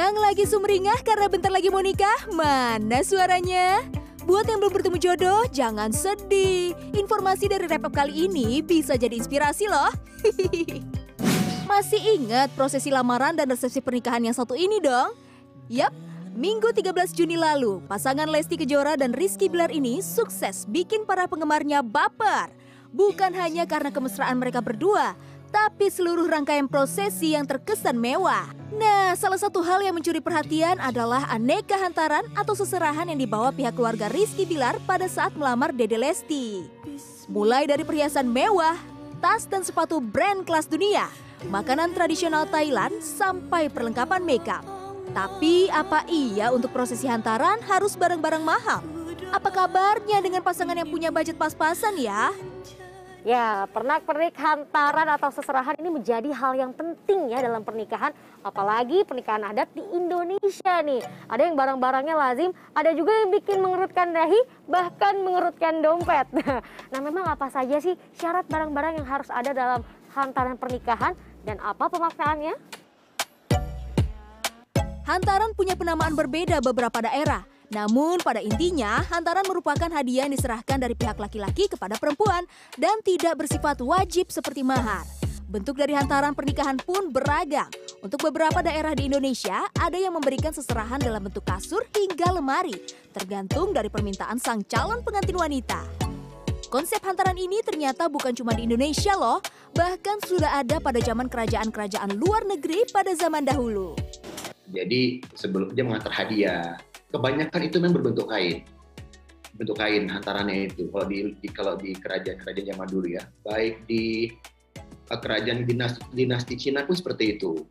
Yang lagi sumringah karena bentar lagi mau nikah, mana suaranya? Buat yang belum bertemu jodoh, jangan sedih. Informasi dari Repop kali ini bisa jadi inspirasi loh. Masih ingat prosesi lamaran dan resepsi pernikahan yang satu ini dong? Yap, Minggu 13 Juni lalu, pasangan Lesti Kejora dan Rizky Bilar ini sukses bikin para penggemarnya baper. Bukan hanya karena kemesraan mereka berdua, tapi seluruh rangkaian prosesi yang terkesan mewah. Nah, salah satu hal yang mencuri perhatian adalah aneka hantaran atau seserahan yang dibawa pihak keluarga Rizky Bilar pada saat melamar Dede Lesti. Mulai dari perhiasan mewah, tas dan sepatu brand kelas dunia, makanan tradisional Thailand, sampai perlengkapan makeup. Tapi apa iya untuk prosesi hantaran harus barang-barang mahal? Apa kabarnya dengan pasangan yang punya budget pas-pasan ya? Ya, pernak-pernik hantaran atau seserahan ini menjadi hal yang penting ya dalam pernikahan, apalagi pernikahan adat di Indonesia nih. Ada yang barang-barangnya lazim, ada juga yang bikin mengerutkan dahi, bahkan mengerutkan dompet. Nah, memang apa saja sih syarat barang-barang yang harus ada dalam hantaran pernikahan dan apa pemaknaannya? Hantaran punya penamaan berbeda beberapa daerah. Namun pada intinya, hantaran merupakan hadiah yang diserahkan dari pihak laki-laki kepada perempuan dan tidak bersifat wajib seperti mahar. Bentuk dari hantaran pernikahan pun beragam. Untuk beberapa daerah di Indonesia, ada yang memberikan seserahan dalam bentuk kasur hingga lemari, tergantung dari permintaan sang calon pengantin wanita. Konsep hantaran ini ternyata bukan cuma di Indonesia loh, bahkan sudah ada pada zaman kerajaan-kerajaan luar negeri pada zaman dahulu. Jadi sebelum dia mengantar hadiah, kebanyakan itu memang berbentuk kain. Bentuk kain hantarannya itu. Kalau di, di kalau di kerajaan-kerajaan zaman dulu ya. Baik di uh, kerajaan dinasti, dinasti Cina pun seperti itu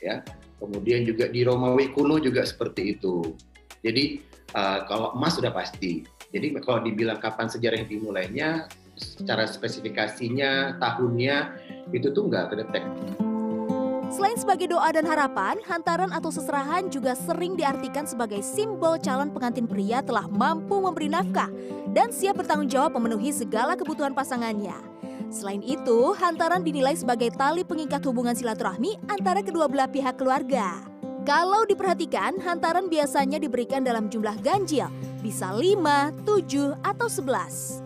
ya. Kemudian juga di Romawi kuno juga seperti itu. Jadi uh, kalau emas sudah pasti. Jadi kalau dibilang kapan sejarah dimulainya secara spesifikasinya tahunnya itu tuh nggak terdetek Selain sebagai doa dan harapan, hantaran atau seserahan juga sering diartikan sebagai simbol calon pengantin pria telah mampu memberi nafkah dan siap bertanggung jawab memenuhi segala kebutuhan pasangannya. Selain itu, hantaran dinilai sebagai tali pengikat hubungan silaturahmi antara kedua belah pihak keluarga. Kalau diperhatikan, hantaran biasanya diberikan dalam jumlah ganjil, bisa 5, 7, atau 11.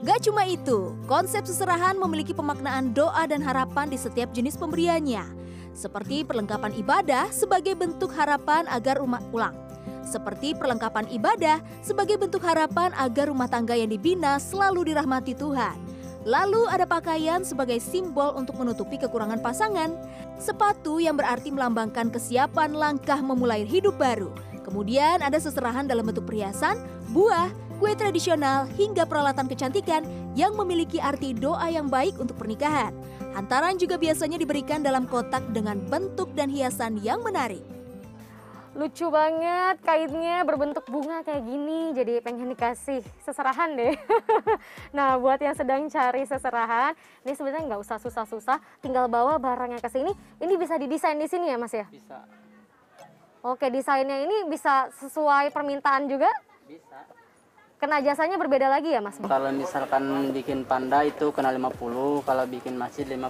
Gak cuma itu, konsep seserahan memiliki pemaknaan doa dan harapan di setiap jenis pemberiannya. Seperti perlengkapan ibadah sebagai bentuk harapan agar rumah pulang. Seperti perlengkapan ibadah sebagai bentuk harapan agar rumah tangga yang dibina selalu dirahmati Tuhan. Lalu ada pakaian sebagai simbol untuk menutupi kekurangan pasangan. Sepatu yang berarti melambangkan kesiapan langkah memulai hidup baru. Kemudian ada seserahan dalam bentuk perhiasan, buah, kue tradisional, hingga peralatan kecantikan yang memiliki arti doa yang baik untuk pernikahan. Hantaran juga biasanya diberikan dalam kotak dengan bentuk dan hiasan yang menarik. Lucu banget kainnya berbentuk bunga kayak gini, jadi pengen dikasih seserahan deh. nah buat yang sedang cari seserahan, ini sebenarnya nggak usah susah-susah, tinggal bawa barangnya ke sini. Ini bisa didesain di sini ya mas ya? Bisa. Oke desainnya ini bisa sesuai permintaan juga? Bisa. Kena jasanya berbeda lagi ya Mas? Kalau misalkan bikin panda itu kena 50, kalau bikin masjid 50,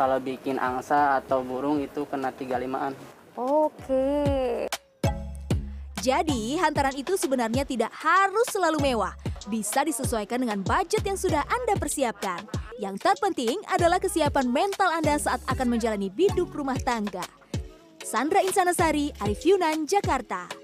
kalau bikin angsa atau burung itu kena 35-an. Oke. Jadi, hantaran itu sebenarnya tidak harus selalu mewah. Bisa disesuaikan dengan budget yang sudah Anda persiapkan. Yang terpenting adalah kesiapan mental Anda saat akan menjalani biduk rumah tangga. Sandra Insanasari, Arif Yunan, Jakarta.